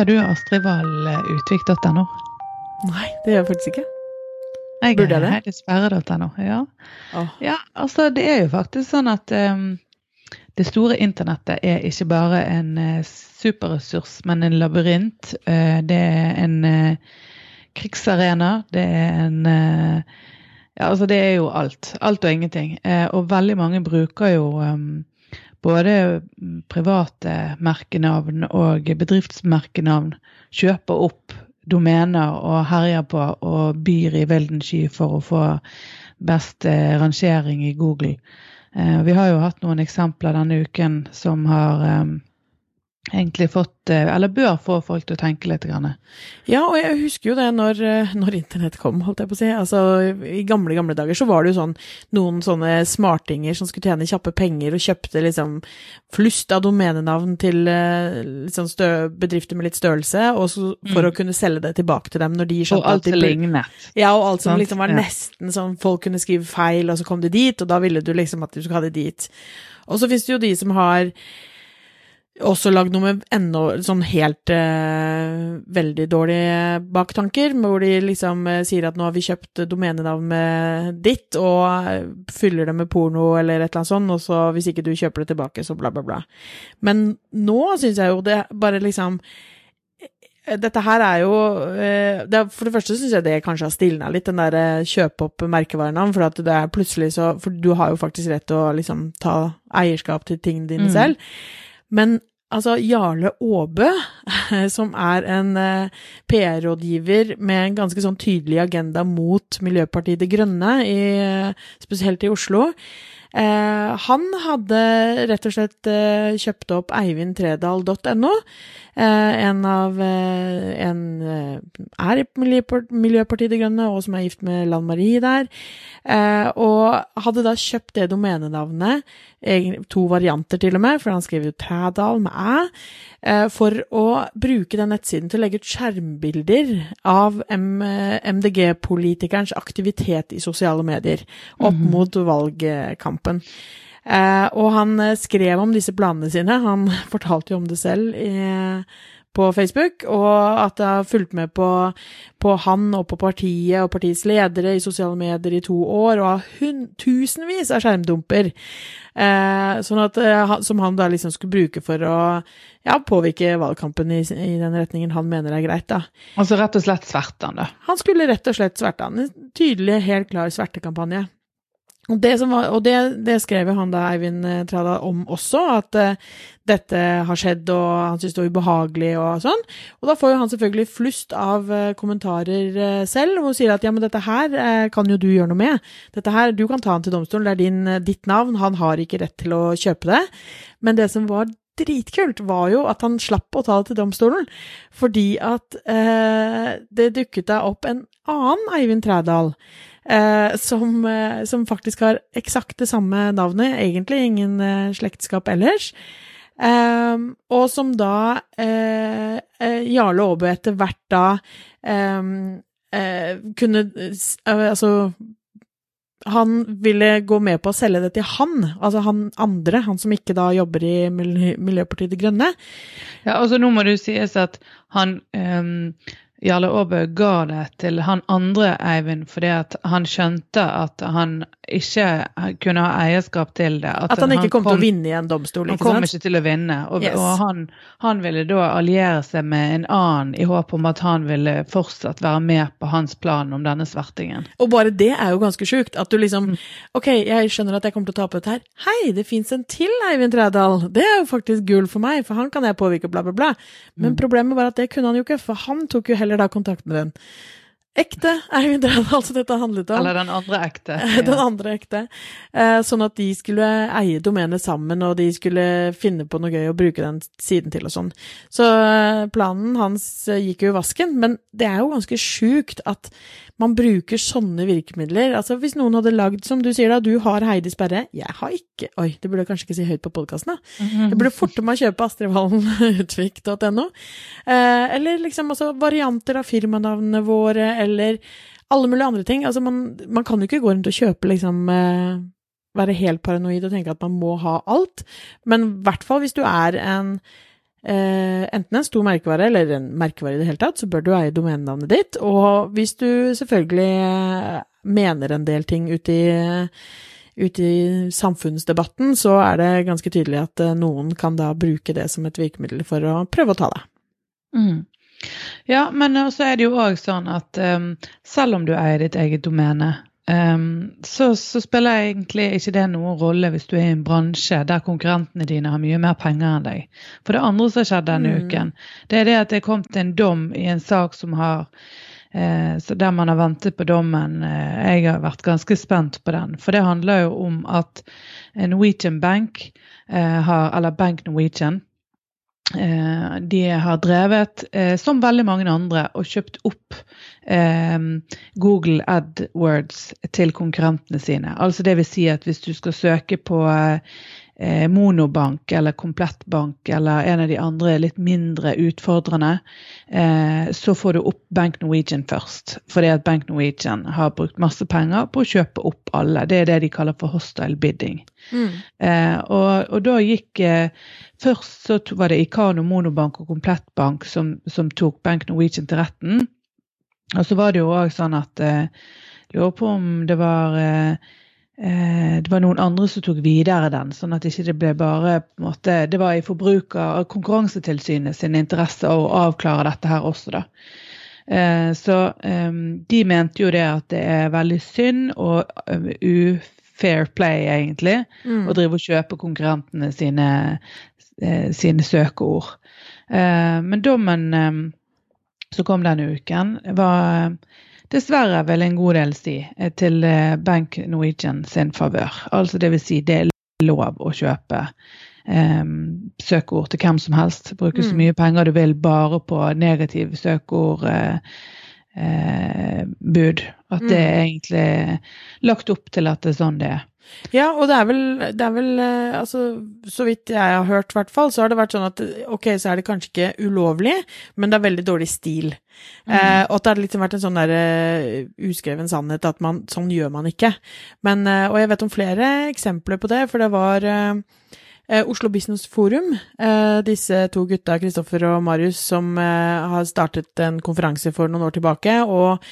Eier du Astrid Wahl utvik.no? Nei, det gjør jeg faktisk ikke. Jeg Burde jeg det? Heidesperre.no. Ja. Oh. ja, altså det er jo faktisk sånn at um, det store internettet er ikke bare en uh, superressurs, men en labyrint. Uh, det er en uh, krigsarena. Det er en Ja, altså det er jo alt. Alt og ingenting. Og veldig mange bruker jo um, både private merkenavn og bedriftsmerkenavn. Kjøper opp domener og herjer på og byr i vilden sky for å få best eh, rangering i Google. Eh, vi har jo hatt noen eksempler denne uken som har eh, egentlig fått, eh, eller bør få folk til å tenke litt. Grann. Ja, og jeg husker jo det når, eh, når internett kom, holdt jeg på å si. Altså, I gamle, gamle dager så var det jo sånn noen sånne smartinger som skulle tjene kjappe penger og kjøpte liksom flust av domenenavn til liksom sånn stø, bedrifter med litt størrelse, og så, for Mm. å kunne selge det tilbake til dem når de Og skjønte alt at de som burde- lignet. Ja, og alt som Sant? liksom var Ja. nesten sånn folk kunne skrive feil, og så kom de dit, og da ville du liksom at du skulle ha det dit. Og så finnes det jo de som har også lagd noe med enda sånn helt eh, veldig dårlige baktanker, hvor de liksom eh, sier at nå har vi kjøpt domenenavnet ditt, og eh, fyller det med porno eller et eller annet sånt, og så hvis ikke du kjøper det tilbake, så bla, bla, bla. Men nå syns jeg jo det bare liksom dette her er jo eh, det For det første syns jeg det kanskje har stilna litt, den der kjøp kjøpe opp merkevarenavn. For at det er plutselig så For du har jo faktisk rett til å liksom ta eierskap til tingene dine Mm. selv. Men altså, Jarle Aabø, som er en eh, PR-rådgiver med en ganske sånn tydelig agenda mot Miljøpartiet De Grønne, i, eh, spesielt i Oslo, Eh, han hadde rett og slett eh, kjøpt opp eivindtredal.no. Eh, en av eh, En eh, er i Miljøpartiet De Grønne, og som er gift med Lan Marie der. Eh, og hadde da kjøpt det domenenavnet, to varianter til og med, for han skriver jo Trædal med æ, for å bruke den nettsiden til å legge ut skjermbilder av MDG-politikerens aktivitet i sosiale medier opp Mhm. mot valgkampen. Eh, og han eh, skrev om disse planene sine, han fortalte jo om det selv i, på Facebook, og at det har fulgt med på, på han og på partiet og partiets ledere i sosiale medier i to år, og har hun, tusenvis av skjermdumper. Eh, sånn at, eh, som han da liksom skulle bruke for å ja, påvirke valgkampen i, i den retningen han mener er greit, da. Altså rett og slett sverte han da? Han skulle rett og slett sverte han. En tydelig, helt klar svertekampanje. Det, var, og det, det skrev han da, Eivind eh, Trada, om også, at uh, dette har skjedd, og han syntes det var ubehagelig og sånn. Og da får jo han selvfølgelig flust av uh, kommentarer uh, selv, og sier at ja, men dette her kan jo du gjøre noe med. Dette her, Du kan ta han til domstolen, det er din, ditt navn, han har ikke rett til å kjøpe det. Men det som var dritkult, var jo at han slapp å ta det til domstolen. Fordi at eh, det dukket da opp en annen Eivind Trædal. Eh, som, eh, som faktisk har eksakt det samme navnet, egentlig ingen eh, slektskap ellers. Um, og som da eh, Jarle Aabø etter hvert da eh, kunne Altså han ville gå med på å selge det til han, altså han andre, han som ikke da jobber i Mil- Miljøpartiet De Grønne. Ja, altså Nå må det jo sies at han ehm, Jarle Aabø ga det til han andre Eivind fordi at han skjønte at han ikke kunne ha eierskap til det. At han ikke kom til å vinne i en domstol, Han kom sant? ikke til å vinne, og, Yes. og han, han ville da alliere seg med en annen i håp om at han ville fortsatt være med på hans plan om denne svertingen. Og bare det er jo ganske sjukt. At du Mm. liksom Ok, jeg skjønner at jeg kommer til å tape dette her. Hei, det fins en til Eivind Trædal! Det er jo faktisk gull for meg, for han kan jeg påvirke, bla, bla, bla. Men Mm. problemet var at det kunne han jo ikke, for han tok jo heller da kontakt med den ekte Trædal altså dette handlet om. Eller den andre ekte. Den andre ekte. Eh, sånn at de skulle eie domenet sammen, og de skulle finne på noe gøy å bruke den siden til og sånn. Så eh, planen hans eh, gikk jo i vasken, men det er jo ganske sjukt at man bruker sånne virkemidler. Altså hvis noen hadde lagd, som du sier da, du har Heidi Sperre, jeg har ikke Oi, det burde jeg kanskje ikke si høyt på podkasten, da. Jeg burde forte meg å kjøpe astridvallenutvik.no. Eh, eller liksom altså varianter av firmanavnene våre, eller alle mulige andre ting. Altså man, man kan jo ikke gå rundt og kjøpe liksom eh, Være helt paranoid og tenke at man må ha alt. Men i hvert fall hvis du er en Uh, enten en stor merkevare eller en merkevare i det hele tatt, så bør du eie domenenavnet ditt. Og hvis du selvfølgelig eh, mener en del ting ute i, ut i samfunnsdebatten, så er det ganske tydelig at noen kan da bruke det som et virkemiddel for å prøve å ta deg. Mm. Ja, men så er det jo òg sånn at um, selv om du eier ditt eget domene, Um, så, så, spiller egentlig ikke det noen rolle hvis du er i en bransje der konkurrentene dine har mye mer penger enn deg. For det andre som har skjedd denne mm. uken, det er det at det er kommet en dom i en sak som har eh, så Der man har ventet på dommen. Eh, jeg har vært ganske spent på den. For det handler jo om at Norwegian Bank, eh, har, eller Bank Norwegian, Eh, de har drevet, eh, som veldig mange andre, og kjøpt opp eh, Google AdWords til konkurrentene sine. Altså det vil si at hvis du skal søke på Monobank eller Komplettbank eller en av de andre litt mindre utfordrende, så får du opp Bank Norwegian først. Fordi at Bank Norwegian har brukt masse penger på å kjøpe opp alle. Det er det de kaller for hostile bidding. Mm. Og, og, da gikk Først så var det Ikano Monobank og Komplettbank som, som, tok Bank Norwegian til retten. Og så var det jo òg sånn at eh, Lurer på om det var eh, eh, det var noen andre som tok videre den, sånn at ikke det ble bare måte, Det var i forbruker- og Konkurransetilsynet sin interesse å avklare dette her også, da. Eh, så eh, de mente jo det at det er veldig synd og ufair play, egentlig, mm. å drive og kjøpe konkurrentene sine Eh, sine søkeord. Eh, men dommen eh, som kom denne uken, var dessverre vil en god del si til Bank Norwegian sin favør. Altså dvs. Si det er lov å kjøpe um, søkeord til hvem som helst. Bruke så mm. mye penger du vil bare på negative søkeord. Uh, uh, bud. At det er mm. egentlig lagt opp til at det er sånn det er. Ja, og det er vel, det er vel eh, altså, Så vidt jeg har hørt, i hvert fall, så har det vært sånn at ok, så er det kanskje ikke ulovlig, men det er veldig dårlig stil. Mm. Eh, og at det har liksom vært en sånn der uh, uskreven sannhet at man, sånn gjør man ikke. Men, uh, og jeg vet om flere eksempler på det, for det var uh, Oslo Business Forum, disse to gutta, Kristoffer og Marius, som har startet en konferanse for noen år tilbake. og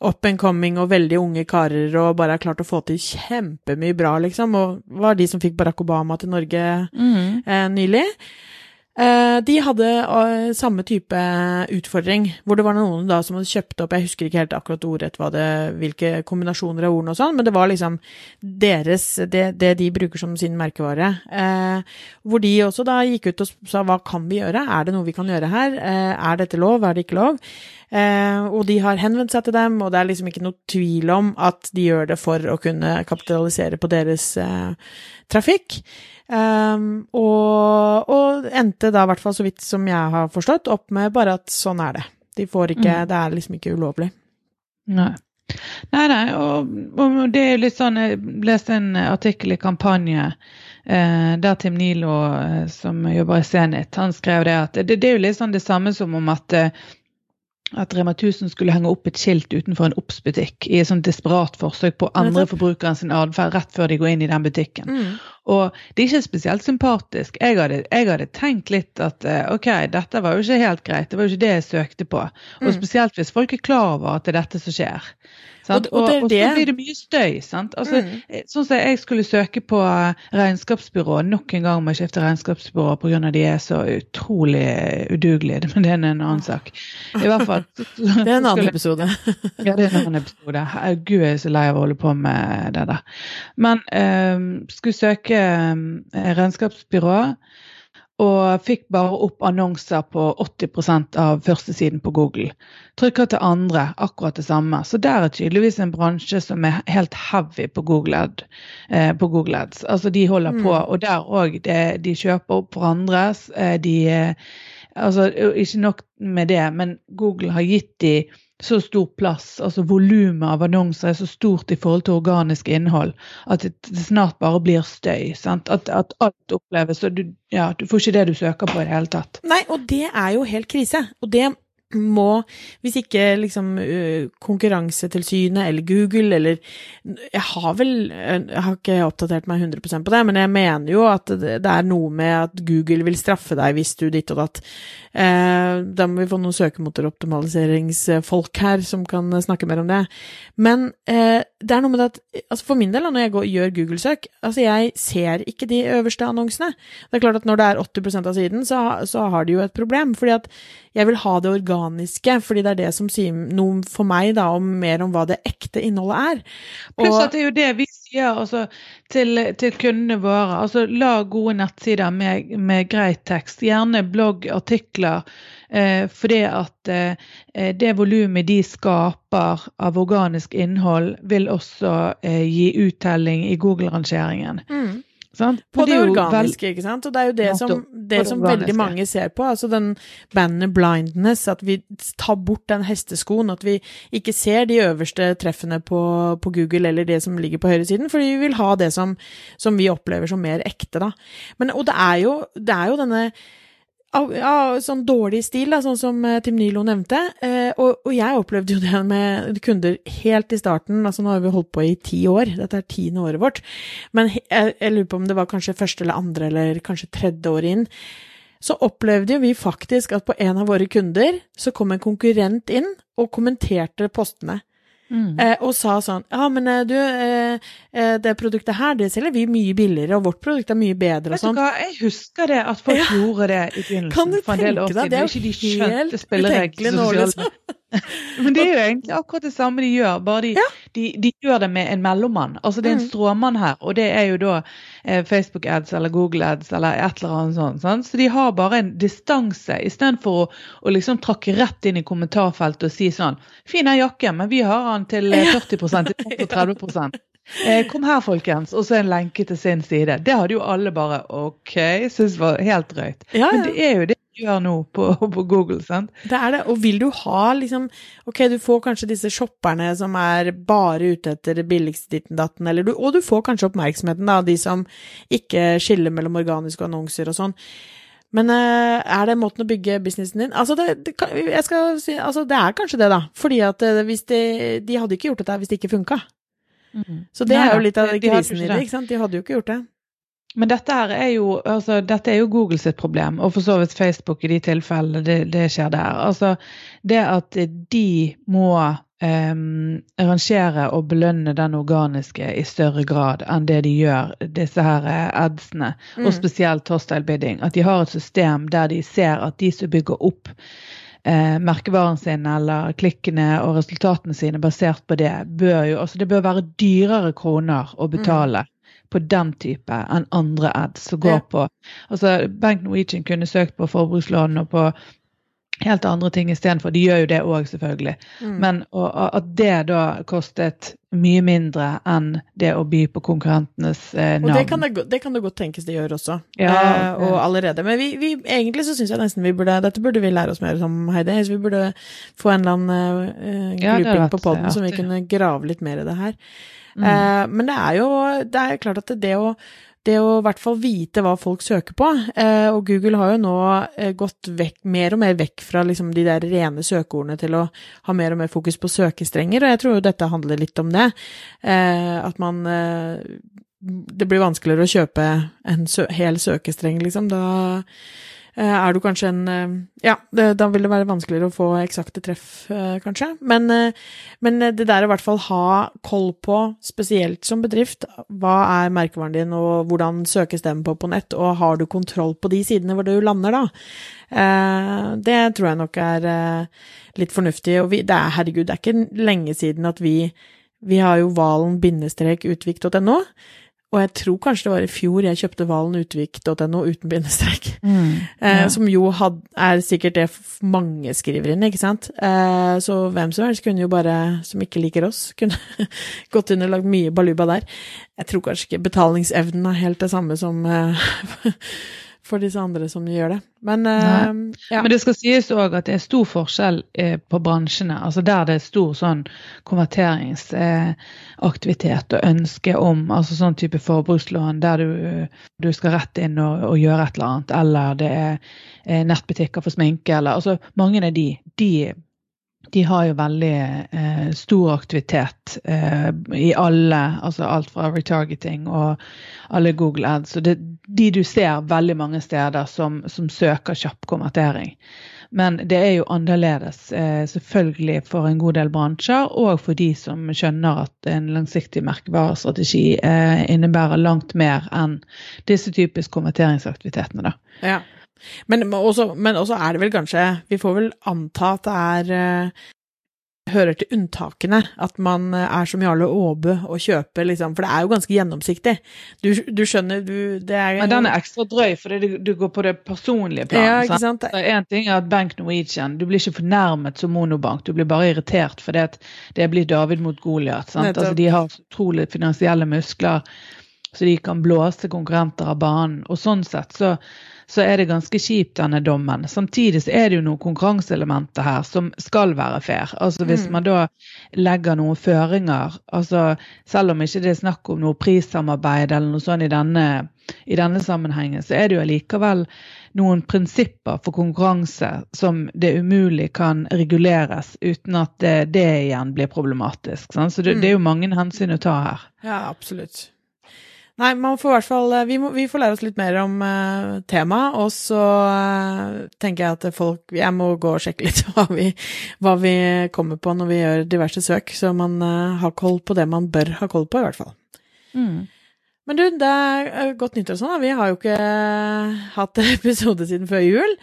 up and coming og veldig unge karer og bare har klart å få til kjempemye bra, liksom. Og var de som fikk Barack Obama til Norge mm. eh, nylig. Eh, de hadde uh, samme type utfordring, hvor det var noen da som hadde kjøpt opp Jeg husker ikke helt akkurat ordrett hvilke kombinasjoner av ordene og sånn, men det var liksom deres Det, det de bruker som sin merkevare. Eh, hvor de også da gikk ut og sa hva kan vi gjøre, er det noe vi kan gjøre her, er dette lov, er det ikke lov? og de har henvendt seg til dem, og det er liksom ikke noe tvil om at de gjør det for å kunne kapitalisere på deres trafikk. Um, og, og, endte da, i hvert fall så vidt som jeg har forstått, opp med bare at sånn er det. De får ikke mm. Det er liksom ikke ulovlig. Nei. Nei, nei, og, og, det er jo litt sånn Jeg leste en artikkel i Kampanje eh, der Tim Nilo, eh, som jobber i Zenit, han skrev det at det, det, er jo litt sånn det samme som om at eh, at Rema 1000 skulle henge opp et skilt utenfor en Obs-butikk i et sånt desperat forsøk på å endre forbrukeren sin atferd rett før de går inn i den butikken. Mm. Og det er ikke spesielt sympatisk. Jeg hadde, jeg hadde, tenkt litt at eh, ok, dette var jo ikke helt greit, det var jo ikke det jeg søkte på. Og mm. spesielt hvis folk er klar over at det er dette som skjer. Og, og, og, så blir det mye støy. sant? Altså, mm. Eh, sånn som Jeg skulle søke på eh, regnskapsbyrå nok en gang må jeg skifte regnskapsbyrå pga. de er så utrolig udugelige. Men det er en annen sak. I hvert fall. det er en annen episode. ja, det er en annen episode. Gud, jeg er så lei av å holde på med det der. Men um, skulle søke um, regnskapsbyrå og fikk bare opp annonser på 80% av førstesiden på Google. Trykker til andre, akkurat det samme. Så der er tydeligvis en bransje som er helt heavy på Google, Ad, eh, på Google Ads. Altså de holder mm. på, og der òg. De kjøper opp for andre. Eh, de, eh, altså ikke nok med det, men Google har gitt de så stor plass, altså volumet av annonser er så stort i forhold til organisk innhold, at det snart bare blir støy. At, at, alt oppleves og du, ja, du får ikke det du søker på i det hele tatt. Nei, og det er jo helt krise. Og det må, hvis ikke liksom Konkurransetilsynet eller Google eller Jeg har vel Jeg har ikke oppdatert meg 100% på det, men jeg mener jo at det er noe med at Google vil straffe deg hvis du ditt og datt. Eh, da må vi få noen søkemotoroptimaliseringsfolk her som kan snakke mer om det. Men eh, det er noe med det at altså For min del, når jeg går, gjør Google-søk, altså jeg ser ikke de øverste annonsene. Det er klart at når det er 80% av siden, så, så har de jo et problem. fordi at jeg vil ha det organiske, fordi det er det som sier noe for meg da, om mer om hva det ekte innholdet er. Pluss at det er jo det vi sier altså, til, til, kundene våre. altså La gode nettsider med, med greit tekst, gjerne blogg, artikler. Eh, fordi at eh, det volumet de skaper av organisk innhold, vil også eh, gi uttelling i Google-rangeringen. Mm. Sånn? På det, det organiske, ikke sant. Og det er jo det som, det som veldig mange ser på. Altså den bandet blindness, at vi tar bort den hesteskoen. At vi ikke ser de øverste treffene på, på Google eller det som ligger på høyresiden, fordi vi vil ha det som, som vi opplever som mer ekte, da. Men, og det er jo, det er jo denne ja, sånn dårlig stil, da, sånn som eh, Tim Nilo nevnte. Eh, og, og, jeg opplevde jo det med kunder helt i starten. altså Nå har vi holdt på i ti år, dette er tiende året vårt. Men jeg, jeg lurer på om det var kanskje første eller andre eller kanskje tredje året inn. Så opplevde jo vi faktisk at på en av våre kunder så kom en konkurrent inn og kommenterte postene. Mm. Eh, og sa sånn Ja, men eh, du, eh, det produktet her, det selger vi mye billigere, og vårt produkt er mye bedre og sånn. Vet du hva, jeg husker det, at folk ja. gjorde det i begynnelsen. Kan du tenke deg, det er jo de utenkelig nå, liksom. Men det er jo egentlig akkurat det samme de gjør, bare de, ja. de, de gjør det med en mellommann. Altså det er en mm. stråmann her, og det er jo da eh, Facebook ads eller Google ads eller et eller annet sånt. Sant? Så de har bare en distanse, istedenfor å, å liksom trakke rett inn i kommentarfeltet og si sånn Fin er jakken, men vi har den til 40% til 30 Eh, kom her, folkens, og så en lenke til sin side. Det hadde jo alle bare OK, syntes var helt drøyt. Ja, ja. Men det er jo det du gjør nå på, på, Google. sant? Det er det. Og vil du ha liksom OK, du får kanskje disse shopperne som er bare ute etter det billigste ditten datten, eller du, og du får kanskje oppmerksomheten, da, de som ikke skiller mellom organiske annonser og sånn. Men uh, er det måten å bygge businessen din Altså, det, det, si, altså, det er kanskje det, da. Fordi at uh, hvis de, de hadde ikke gjort dette hvis det ikke funka. Mm. Så det Nei, er jo litt av krisen i det, ikke sant. De hadde jo ikke gjort det. Men dette her er jo, altså, dette er jo Google sitt problem, og for så vidt Facebook i de tilfellene det, det skjer der. Altså, det at de må um, rangere og belønne den organiske i større grad enn det de gjør disse her eh, adsene, mm. og spesielt hostile bidding. At de har et system der de ser at de som bygger opp eh, merkevaren sin eller klikkene og resultatene sine basert på det, bør jo altså Det bør være dyrere kroner å betale. Mm. På den type enn andre ads som går ja. på altså Bank Norwegian kunne søkt på forbrukslån og på helt andre ting istedenfor. De gjør jo det òg, selvfølgelig. Mm. Men og, at det da kostet mye mindre enn det å by på konkurrentenes eh, navn. Og det kan det, det kan det, godt tenkes det gjør også, ja, eh, og allerede. Men vi, vi, egentlig så syns jeg nesten vi burde Dette burde vi lære oss mer om, Heidi. Vi burde få en eller annen eh, grouping ja, på poden som vi kunne grave litt mer i det her. Mm. Eh, men det er jo det er klart at det, det å det å i hvert fall vite hva folk søker på. Eh, og Google har jo nå eh, gått vekk, mer og mer vekk fra liksom, de der rene søkeordene til å ha mer og mer fokus på søkestrenger, og jeg tror jo dette handler litt om det. Eh, at man Det blir vanskeligere å kjøpe en hel søkestreng, liksom. Da er du kanskje en eh, Ja, da vil det være vanskeligere å få eksakte treff, eh, kanskje. Men, men det der å i hvert fall ha koll på, spesielt som bedrift, hva er merkevaren din, og hvordan søkes den på på nett, og har du kontroll på de sidene hvor du lander, da? Det tror jeg nok er litt fornuftig. Og vi, det er, herregud, det er ikke lenge siden at vi vi har jo valen-utvik.no. Og jeg tror kanskje det var i fjor jeg kjøpte valenutvik.no uten bindestrek. Mm, eh, som jo had, er sikkert det mange skriver inn, ikke sant. Eh, så hvem som helst kunne jo bare, som ikke liker oss, kunne gått inn og lagd mye baluba der. Jeg tror kanskje ikke betalingsevnen er helt det samme som eh, for disse andre som gjør det. Men uh, ja. Men det skal sies òg at det er stor forskjell eh, på bransjene. altså Der det er stor sånn konverteringsaktivitet og ønske om altså sånn type forbrukslån der du, du skal rett inn og, og, gjøre et eller annet, eller det er nettbutikker for sminke, eller altså mange av de, de de har jo veldig eh, stor aktivitet eh, i alle, altså alt fra retargeting og alle Google ads. Og det de du ser veldig mange steder som, som søker kjapp konvertering. Men det er jo annerledes eh, selvfølgelig for en god del bransjer, og for de som skjønner at en langsiktig merkevarestrategi eh, innebærer langt mer enn disse typiske konverteringsaktivitetene. da. Ja. Men også, men også, er det vel kanskje Vi får vel anta at det er uh, hører til unntakene at man eh, er som Jarle Aabe og kjøper, liksom, for det er jo ganske gjennomsiktig. Du, du skjønner du, det er Men den er ekstra drøy, fordi du, du går på det personlige planen. Ja, ikke sant? En ting er at Bank Norwegian, du blir ikke fornærmet som monobank, du blir bare irritert fordi at det blir David mot Goliat. Altså, de har utrolig finansielle muskler, så de kan blåse konkurrenter av banen. Og sånn sett så så er det ganske kjipt, denne dommen. Samtidig så er det jo noen konkurranseelementer her som skal være fair. Altså Hvis mm. man da legger noen føringer, altså selv om ikke det er snakk om noe prissamarbeid eller noe sånt i denne, i denne sammenhengen, så er det jo allikevel noen prinsipper for konkurranse som det umulig kan reguleres uten at det, det igjen blir problematisk. Sant? Så det, mm. det er jo mange hensyn å ta her. Ja, absolutt. Nei, man får i hvert fall vi, må, vi, får lære oss litt mer om uh, temaet, og så uh, tenker jeg at folk Jeg må gå og sjekke litt hva vi, hva vi kommer på når vi gjør diverse søk, så man uh, har koll på det man bør ha koll på, i hvert fall. Mm. Men du, det er godt nyttår sånn, da. Vi har jo ikke hatt episode siden før jul.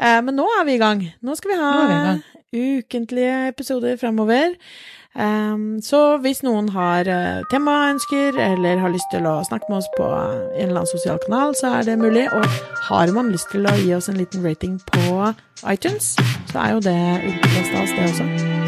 men nå er vi i gang. Nå skal vi ha ukentlige episoder framover. Um, så hvis noen har uh, temaønsker eller har lyst til å snakke med oss på en eller annen sosial kanal, så er det mulig. Og har man lyst til å gi oss en liten rating på iTunes, så er jo det utenfor stas, det også.